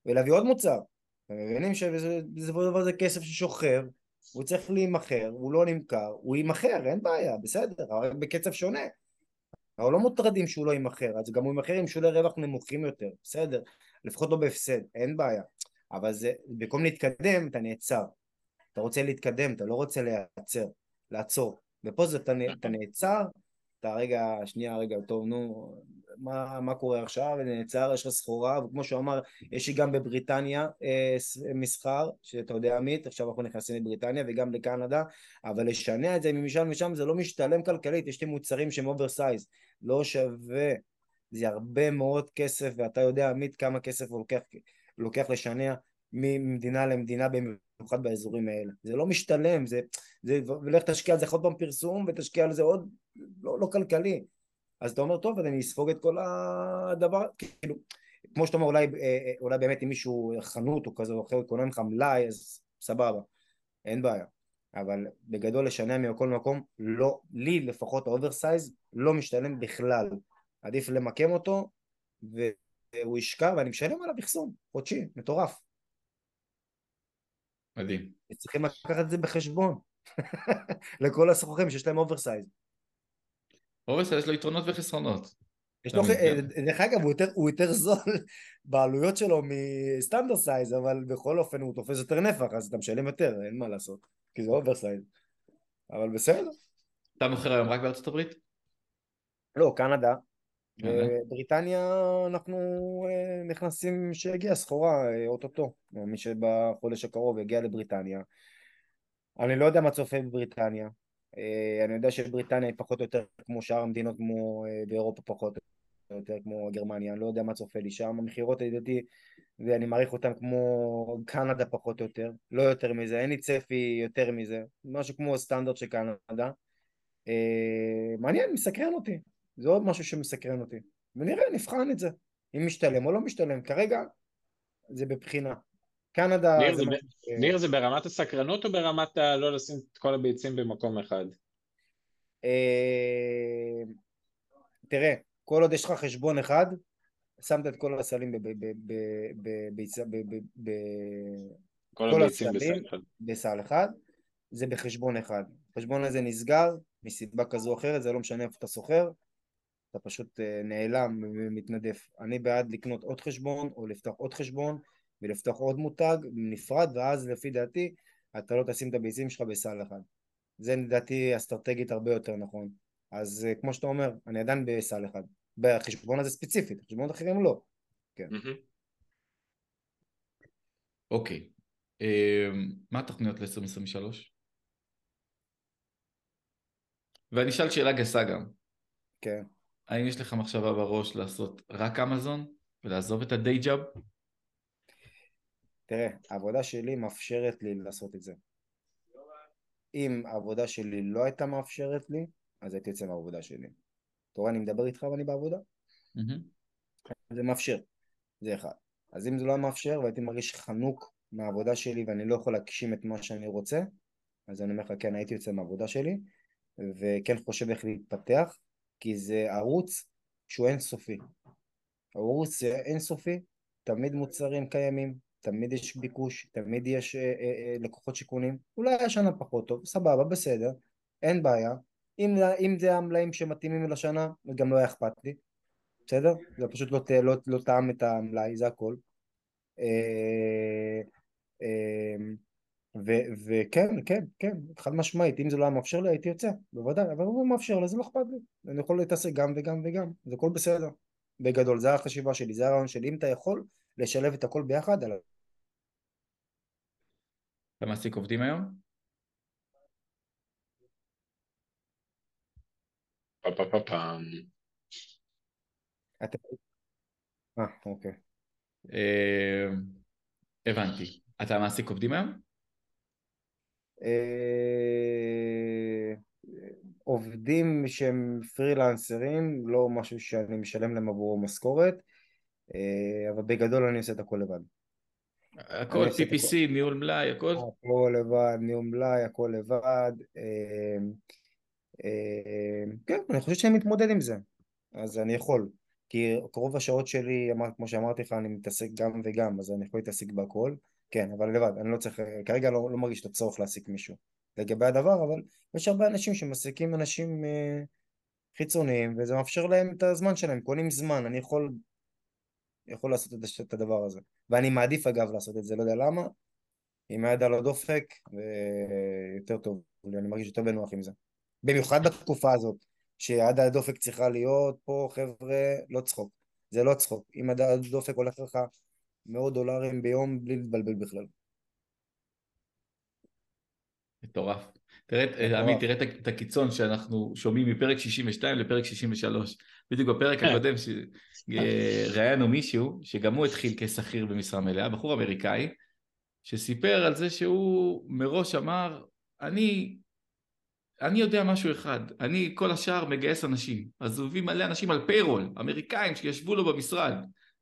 ולהביא עוד מוצר. אתם מבינים שבסופו של דבר זה כסף ששוכב, הוא צריך להימכר, הוא לא נמכר, הוא יימכר, אין בעיה, בסדר, רק בקצב שונה. אנחנו לא מוטרדים שהוא לא יימכר, אז גם הוא יימכר עם שולי רווח נמוכים יותר, בסדר, לפחות לא בהפסד, אין בעיה, אבל זה, במקום להתקדם אתה נעצר, אתה רוצה להתקדם, אתה לא רוצה להיעצר, לעצור, ופה זה אתה נעצר, אתה רגע, שנייה רגע, טוב נו, מה, מה קורה עכשיו, נעצר, יש לך סחורה, וכמו שהוא אמר, יש לי גם בבריטניה אה, מסחר, שאתה יודע עמית, עכשיו אנחנו נכנסים לבריטניה וגם לקנדה, אבל לשנע את זה ממשם ומשם זה לא משתלם כלכלית, יש לי מוצרים שהם oversize, לא שווה, זה הרבה מאוד כסף, ואתה יודע עמית כמה כסף הוא לוקח, לוקח לשנע ממדינה למדינה במיוחד באזורים האלה, זה לא משתלם, זה, זה ולך תשקיע על זה עוד פעם פרסום ותשקיע על זה עוד, לא, לא כלכלי אז אתה אומר, טוב, אז אני אספוג את כל הדבר, כאילו, כמו שאתה אומר, אולי, אה, אה, אולי באמת אם מישהו חנות או כזה או אחר קונה לך מלאי, אז סבבה, אין בעיה. אבל בגדול לשנע מכל מקום, לא, לי לפחות ה oversize לא משתלם בכלל. עדיף למקם אותו, והוא ישקע, ואני משלם עליו אחסון, חודשי, מטורף. מדהים. צריכים לקחת את זה בחשבון. [LAUGHS] לכל הסוחרים שיש להם אוברסייז. אוברסייז יש לו יתרונות וחסרונות. יש לו, דרך אגב, הוא יותר, הוא יותר זול [LAUGHS] בעלויות שלו מ standard size, אבל בכל אופן הוא תופס יותר נפח, אז אתה משלם יותר, אין מה לעשות, כי זה oversize. אבל בסדר. אתה מוכר היום רק בארצות הברית? לא, קנדה. בבריטניה אנחנו אה, נכנסים, שהגיעה סחורה אה, אוטוטו, מי שבחודש הקרוב יגיע לבריטניה. אני לא יודע מה צופה בבריטניה, אה, אני יודע שבריטניה היא פחות או יותר כמו שאר המדינות כמו אה, באירופה פחות או יותר כמו גרמניה, אני לא יודע מה צופה לי שם, המכירות לדעתי ואני מעריך אותן כמו קנדה פחות או יותר, לא יותר מזה, אין לי צפי יותר מזה, משהו כמו סטנדרט של קנדה, אה, מעניין, מסקרן אותי, זה עוד משהו שמסקרן אותי, ונראה, נבחן את זה, אם משתלם או לא משתלם, כרגע זה בבחינה. קנדה... ניר זה, ב... ניר זה ברמת הסקרנות או ברמת ה... לא לשים את כל הביצים במקום אחד? אה, תראה, כל עוד יש לך חשבון אחד, שמת את כל הסלים. כל הביצים בסל אחד, זה בחשבון אחד. החשבון הזה נסגר מסיבה כזו או אחרת, זה לא משנה איפה אתה סוחר, אתה פשוט אה, נעלם ומתנדף. אני בעד לקנות עוד חשבון או לפתוח עוד חשבון ולפתוח עוד מותג נפרד, ואז לפי דעתי אתה לא תשים את הביצים שלך בסל אחד. זה לדעתי אסטרטגית הרבה יותר נכון. אז אה, כמו שאתה אומר, אני עדיין בסל אחד. בחשבון הזה ספציפית, חשבונות אחרים לא. כן. אוקיי. אמ, מה התוכניות ל-2023? ואני אשאל שאלה גסה גם. כן. האם יש לך מחשבה בראש לעשות רק אמזון ולעזוב את הדיי ג'אב? תראה, העבודה שלי מאפשרת לי לעשות את זה. אם העבודה שלי לא הייתה מאפשרת לי, אז הייתי יוצא מהעבודה שלי. אתה רואה, אני מדבר איתך ואני בעבודה? זה מאפשר, זה אחד. אז אם זה לא היה מאפשר והייתי מרגיש חנוק מהעבודה שלי ואני לא יכול להגשים את מה שאני רוצה, אז אני אומר לך, כן, הייתי יוצא מהעבודה שלי, וכן חושב איך להתפתח, כי זה ערוץ שהוא אינסופי. ערוץ אינסופי, תמיד מוצרים קיימים, תמיד יש ביקוש, תמיד יש אה, אה, אה, לקוחות שיכונים, אולי השנה פחות טוב, סבבה, בסדר, אין בעיה, אם, אם זה המלאים שמתאימים לשנה, גם לא היה אכפת לי, בסדר? זה פשוט לא, לא, לא טעם את המלאי, זה הכל. אה, אה, וכן, כן, כן, חד משמעית, אם זה לא היה מאפשר לי הייתי יוצא, בוודאי, אבל הוא מאפשר לי, זה לא אכפת לי, אני יכול להתעסק גם וגם וגם, זה הכל בסדר, בגדול, זה החשיבה שלי, זה הרעיון שלי, אם אתה יכול לשלב את הכל ביחד, על... אתה מעסיק עובדים היום? פה פה פה אה, אוקיי. אה, הבנתי. אתה מעסיק עובדים היום? אה, עובדים שהם פרילנסרים, לא משהו שאני משלם להם עבורו משכורת, אה, אבל בגדול אני עושה את הכל לבד. הכל PPC, ניהול מלאי, הכל? הכל לבד, ניהול מלאי, הכל לבד. כן, אני חושב שאני מתמודד עם זה, אז אני יכול. כי רוב השעות שלי, כמו שאמרתי לך, אני מתעסק גם וגם, אז אני יכול להתעסק בהכל. כן, אבל לבד, אני לא צריך, כרגע לא, לא מרגיש את הצורך להעסיק מישהו לגבי הדבר, אבל יש הרבה אנשים שמעסיקים אנשים אה, חיצוניים, וזה מאפשר להם את הזמן שלהם, קונים זמן, אני יכול, יכול לעשות את הדבר הזה. ואני מעדיף אגב לעשות את זה, לא יודע למה, עם היד על הדופק, ויותר טוב אני מרגיש יותר בנוח עם זה. במיוחד בתקופה הזאת, שיד על הדופק צריכה להיות פה, חבר'ה, לא צחוק. זה לא צחוק. אם יד על הדופק הולך לך מאות דולרים ביום בלי להתבלבל בכלל. מטורף. תראה, עמית, תראה את הקיצון שאנחנו שומעים מפרק 62 לפרק 63. בדיוק בפרק כן. הקודם שראיינו מישהו, שגם הוא התחיל כשכיר במשרה מלאה, בחור אמריקאי, שסיפר על זה שהוא מראש אמר, אני, אני יודע משהו אחד, אני כל השאר מגייס אנשים. אז הוא הביא מלא אנשים על פיירול, אמריקאים שישבו לו במשרד.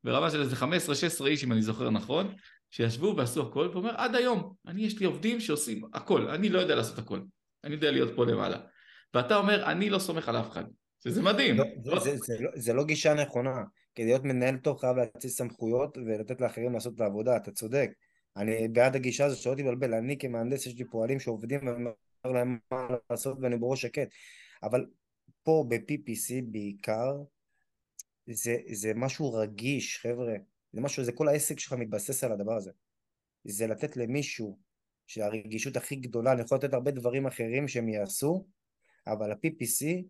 ברמה של איזה 15-16 איש אם אני זוכר נכון, שישבו ועשו הכל, ואומר עד היום, אני יש לי עובדים שעושים הכל, אני לא יודע לעשות הכל, אני יודע להיות פה למעלה. ואתה אומר, אני לא סומך על אף אחד, שזה מדהים. לא, זה, זה, לא, זה לא גישה נכונה, כדי להיות מנהל טוב חייב להציל סמכויות ולתת לאחרים לעשות את העבודה, אתה צודק. אני בעד הגישה הזאת שלא תבלבל, אני כמהנדס יש לי פועלים שעובדים ואני אומר להם מה לעשות ואני בראש שקט, אבל פה ב-PPC בעיקר, זה, זה משהו רגיש, חבר'ה. זה משהו, זה כל העסק שלך מתבסס על הדבר הזה. זה לתת למישהו שהרגישות הכי גדולה, אני יכול לתת הרבה דברים אחרים שהם יעשו, אבל ה-PPC,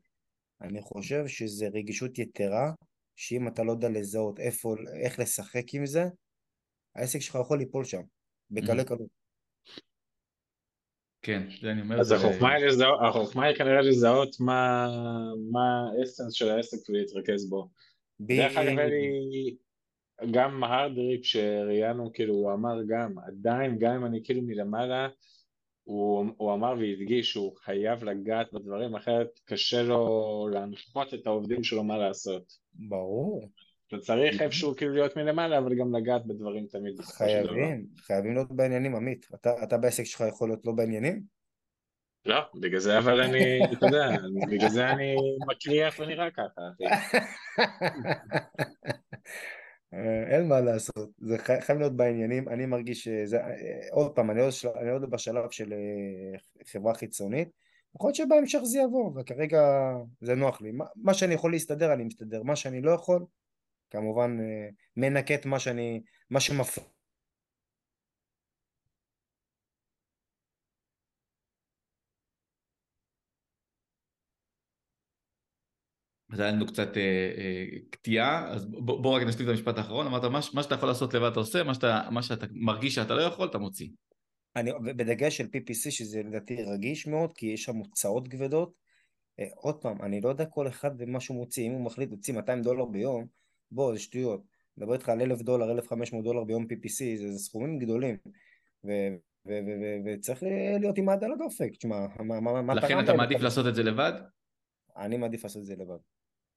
אני חושב שזה רגישות יתרה, שאם אתה לא יודע לזהות איפה, איך לשחק עם זה, העסק שלך יכול ליפול שם, בקלי. קלות. כן, זה אני אומר. אז החוכמה היא כנראה לזהות מה האסנס של העסק ולהתרכז בו. דרך אגב, אלי, גם הרדריק שראיינו, כאילו, הוא אמר גם, עדיין, גם אם אני כאילו מלמעלה, הוא, הוא אמר והדגיש שהוא חייב לגעת בדברים, אחרת קשה לו להנחות את העובדים שלו מה לעשות. ברור. אתה צריך איפשהו כאילו להיות מלמעלה, אבל גם לגעת בדברים תמיד. חייבים, חייבים להיות בעניינים, עמית. אתה, אתה בעסק שלך יכול להיות לא בעניינים? לא, בגלל זה אבל אני, אתה יודע, בגלל זה אני מקריח ונראה ככה. [LAUGHS] אין מה לעשות, זה חייב להיות בעניינים, אני מרגיש שזה, עוד פעם, אני עוד, אני עוד בשלב של אה, חברה חיצונית, יכול להיות שבהמשך זה יבוא, וכרגע זה נוח לי, מה, מה שאני יכול להסתדר אני מסתדר, מה שאני לא יכול, כמובן אה, מנקה את מה שאני, מה שמפריע אז היה לנו קצת אה, אה, קטיעה, אז בוא, בוא רק נשלים את המשפט האחרון, אמרת מה, מה שאתה יכול לעשות לבד אתה עושה, מה שאתה, מה שאתה מרגיש שאתה לא יכול אתה מוציא. אני, בדגש של PPC שזה לדעתי רגיש מאוד, כי יש שם הוצאות כבדות. אה, עוד פעם, אני לא יודע כל אחד ומה שהוא מוציא, אם הוא מחליט להוציא 200 דולר ביום, בוא, זה שטויות. מדבר איתך על 1,000 דולר, 1,500 דולר ביום PPC, זה, זה סכומים גדולים. ו, וצריך להיות עם היד על הדופק, תשמע, מה, מה, מה לכן אתה מעדיף לעשות את זה לבד? אני מעדיף לעשות את זה לבד.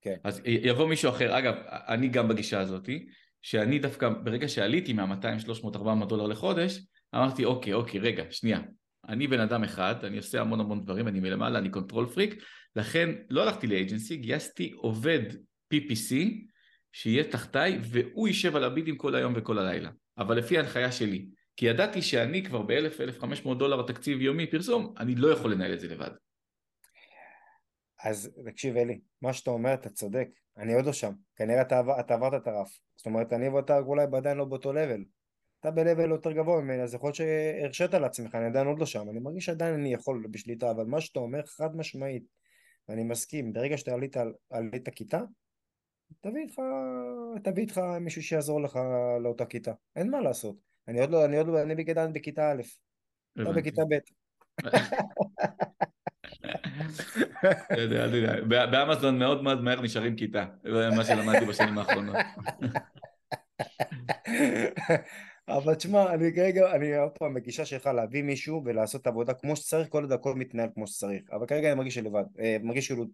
כן. אז יבוא מישהו אחר, אגב, אני גם בגישה הזאתי, שאני דווקא, ברגע שעליתי מה-200, 300, 400 דולר לחודש, אמרתי, אוקיי, אוקיי, רגע, שנייה. אני בן אדם אחד, אני עושה המון המון דברים, אני מלמעלה, אני control freak, לכן לא הלכתי ל agency, גייסתי עובד PPC שיהיה תחתיי, והוא יישב על ה bidים כל היום וכל הלילה, אבל לפי ההנחיה שלי. כי ידעתי שאני כבר ב-1,000-1,500 דולר תקציב יומי פרסום, אני לא יכול לנהל את זה לבד. אז תקשיב אלי, מה שאתה אומר אתה צודק, אני עוד לא שם, כנראה אתה, אתה עברת את הרף, זאת אומרת אני ואתה אולי עדיין לא באותו לבל, אתה ב-level יותר גבוה ממני, אז יכול להיות שהרשית לעצמך, אני עדיין עוד לא שם, אני מרגיש שעדיין אני יכול בשליטה, אבל מה שאתה אומר חד משמעית, ואני מסכים, ברגע שאתה עלית, עלית כיתה, תביא איתך, תביא איתך מישהו שיעזור לך לאותה כיתה, אין מה לעשות. אני עוד לא, אני עוד לא, אני בכיתה, בכיתה א', אתה בכיתה ב'. [LAUGHS] באמזון מאוד מאוד מהר נשארים כיתה, זה מה שלמדתי בשנים האחרונות. אבל תשמע, אני כרגע, אני עוד פעם בגישה שלך להביא מישהו ולעשות עבודה כמו שצריך, כל עוד הכל מתנהל כמו שצריך. אבל כרגע אני מרגיש לבד, אה, מרגיש כאילו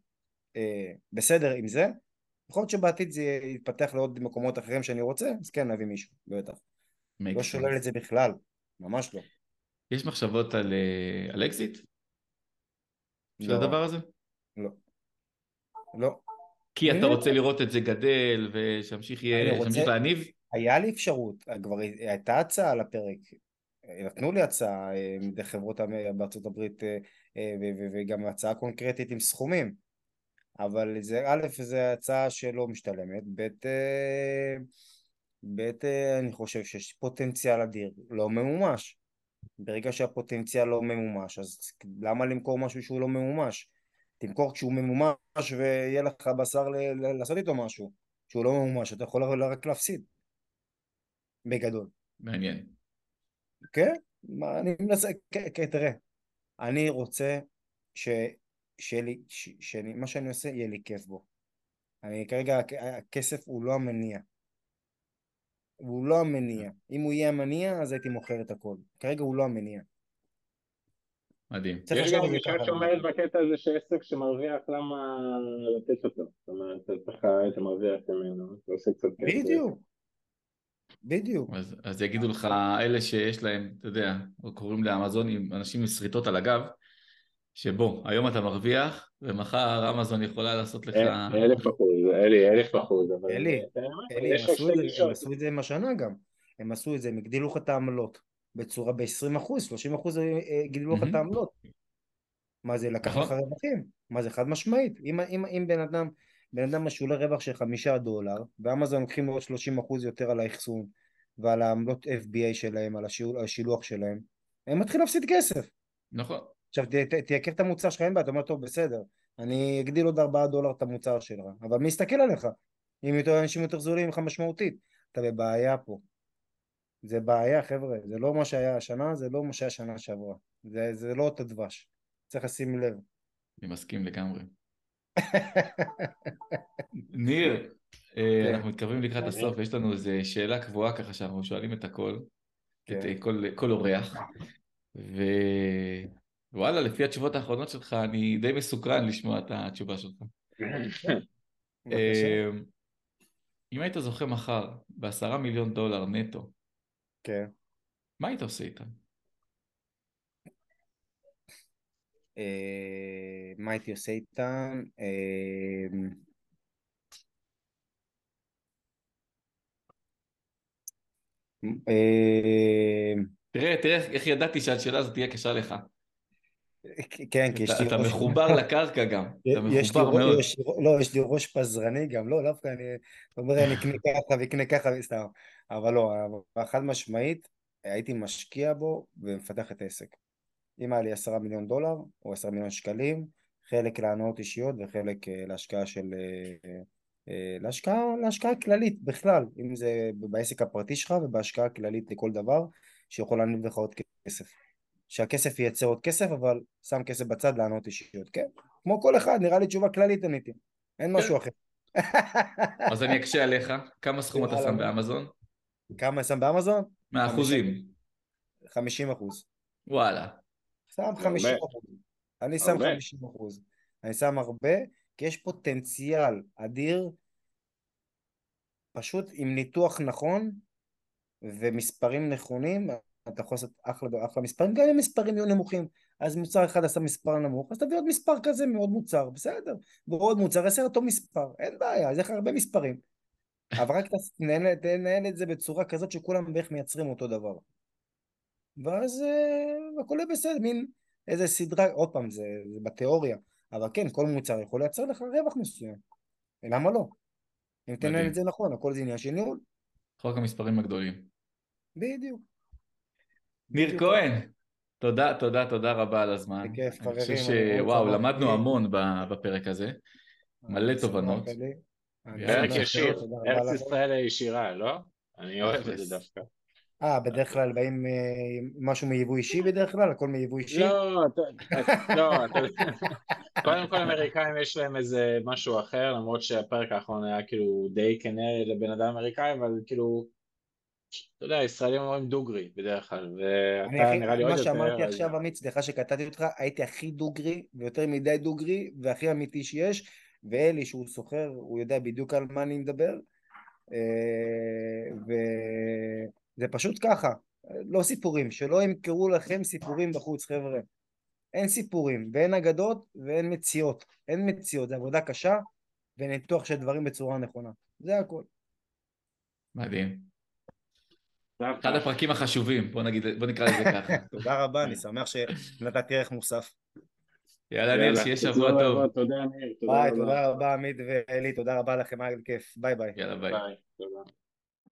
אה, בסדר עם זה. יכול להיות שבעתיד זה יתפתח לעוד מקומות אחרים שאני רוצה, אז כן להביא מישהו, בטח. לא שולל את זה בכלל, ממש לא. יש מחשבות על, אה, על אקזיט? של לא. הדבר הזה? לא. לא. כי אתה רוצה לראות את זה גדל ושהמשיך להניב? היה לי אפשרות, כבר הייתה הצעה על הפרק, נתנו לי הצעה מדי אה, חברות בארצות הברית אה, אה, וגם הצעה קונקרטית עם סכומים, אבל זה א', זו הצעה שלא משתלמת, ב', ב', אני חושב שיש פוטנציאל אדיר, לא ממומש. ברגע שהפוטנציאל לא ממומש, אז למה למכור משהו שהוא לא ממומש? תמכור כשהוא ממומש ויהיה לך בשר לעשות איתו משהו. שהוא לא ממומש, אתה יכול רק להפסיד. בגדול. מעניין. כן, אני מנסה, כן, כן, תראה, אני רוצה ש... שיהיה לי, ש... שאני, מה שאני עושה יהיה לי כיף בו. אני כרגע, הכסף הוא לא המניע. הוא לא המניע. אם הוא יהיה המניע, אז הייתי מוכר את הכל. כרגע הוא לא המניע. מדהים. יש גם גישה שאומרת בקטע הזה שעסק שמרוויח, למה לתת אותו? זאת אומרת, אתה מרוויח ממנו, אתה עושה קצת כסף. בדיוק. בדיוק. אז, אז יגידו לך, אלה שיש להם, אתה יודע, קוראים לאמזונים, אנשים עם שריטות על הגב, שבוא, היום אתה מרוויח, ומחר אמזון יכולה לעשות לך... אלף אחוז, אלי, אלף אחוז. אלי, אלי, הם עשו את זה עם השנה גם. הם עשו את זה, הם הגדילו לך את העמלות בצורה ב-20 אחוז, 30 אחוז הגדילו לך את העמלות. מה זה, לקח נכון. לך רווחים? מה זה, חד משמעית. אם בן אדם... בן אדם משולה רווח של חמישה דולר, ואמזון לוקחים עוד שלושים אחוז יותר על האחסון ועל העמלות FBA שלהם, על השילוח שלהם, הם מתחילים להפסיד כסף. נכון. עכשיו תייקר את המוצר שלך, אין בעיה, אתה אומר, טוב, בסדר, אני אגדיל עוד ארבעה דולר את המוצר שלך, אבל מי יסתכל עליך? אם יותר אנשים יותר זולים ממך משמעותית, אתה בבעיה פה. זה בעיה, חבר'ה, זה לא מה שהיה השנה, זה לא מה שהיה שנה שעברה. זה, זה לא אותו דבש, צריך לשים לב. אני מסכים לגמרי. [LAUGHS] ניר, אה, כן. אנחנו מתקרבים לקראת הסוף, יש לנו איזו שאלה קבועה ככה שאנחנו שואלים את הכל, את כן. כל אורח, ווואלה, לפי התשובות האחרונות שלך, אני די מסוקרן לשמוע את התשובה שלך. אה, אם היית זוכה מחר בעשרה מיליון דולר נטו, כן. מה היית עושה איתם? אה, מה הייתי עושה איתם? אה, אה, תראה, תראה איך ידעתי שהשאלה הזאת תהיה קשה לך. כן, כי יש לי... אתה מחובר לקרקע גם, אתה מחובר מאוד. לא, יש לי ראש פזרני גם, לא, דווקא אני אומר, אני אקנה ככה ואקנה ככה וסתם, אבל לא, חד משמעית, הייתי משקיע בו ומפתח את העסק. אם היה לי עשרה מיליון דולר או עשרה מיליון שקלים, חלק להנאות אישיות וחלק אה, להשקעה של... אה, אה, להשקעה, להשקעה כללית בכלל, אם זה בעסק הפרטי שלך ובהשקעה כללית לכל דבר שיכול להניב לך עוד כסף. שהכסף ייצר עוד כסף אבל שם כסף בצד להנאות אישיות, כן? כמו כל אחד, נראה לי תשובה כללית עניתי, אין משהו אחר. [LAUGHS] אז אני אקשה עליך, כמה סכום אתה שם באמזון? כמה אני שם באמזון? מהאחוזים. 50 אחוז. וואלה. שם 50 אחוז. אני שם 50 אחוז. אני שם הרבה, כי יש פוטנציאל אדיר, פשוט עם ניתוח נכון ומספרים נכונים, אתה יכול לעשות אחלה, אחלה מספרים, גם אם מספרים יהיו נמוכים, אז מוצר אחד עשה מספר נמוך, אז תביא עוד מספר כזה מעוד מוצר, בסדר, ועוד מוצר יעשה אותו מספר, אין בעיה, אז יש לך הרבה מספרים. אבל רק תנהל את זה בצורה כזאת שכולם בערך מייצרים אותו דבר. ואז uh, הכל יהיה בסדר, מין איזה סדרה, עוד פעם, זה, זה בתיאוריה, אבל כן, כל מוצר יכול לייצר לך רווח מסוים, למה לא? אם תנהל את זה נכון, הכל זה עניין של ניהול. חוק המספרים הגדולים. בדיוק. ניר. כהן, תודה, תודה, תודה רבה על הזמן. בכיף, חברים, חושב אני מאוד שוואו. למדנו המון ב- בפרק הזה. מלא תובנות. פרק ישיר, ארץ. ישראל הישירה, לא? אני אוהב את. זה דווקא. אה, בדרך כלל באים אה, משהו מיבוא אישי בדרך כלל? הכל מיבוא אישי? לא, לא, קודם כל אמריקאים יש להם איזה משהו אחר, למרות שהפרק האחרון היה כאילו די כנה לבן אדם אמריקאי, אבל כאילו, אתה יודע, ישראלים אומרים דוגרי בדרך כלל, ואתה נראה לי עוד מה יותר, שאמרתי אז- עכשיו, עמית, סליחה שקטעתי אותך, הייתי הכי דוגרי, ויותר מדי דוגרי, והכי אמיתי שיש, ואלי, שהוא סוחר, הוא יודע בדיוק על מה אני מדבר, אה, וזה פשוט ככה, לא סיפורים, שלא ימכרו לכם סיפורים בחוץ, חבר'ה. אין סיפורים, ואין אגדות, ואין מציאות. אין מציאות, זה עבודה קשה, וניתוח של דברים בצורה נכונה. זה הכל. מדהים. אחד הפרקים החשובים, בוא נגיד, בוא נקרא לזה ככה. [LAUGHS] תודה רבה, אני שמח שנתתי ערך מוסף. יאללה ניר, שיהיה שבוע טוב. תודה ניר, תודה ביי, רבה. תודה רבה עמית ואלי, תודה רבה לכם, היה כיף. ביי ביי. יאללה ביי. ביי, תודה.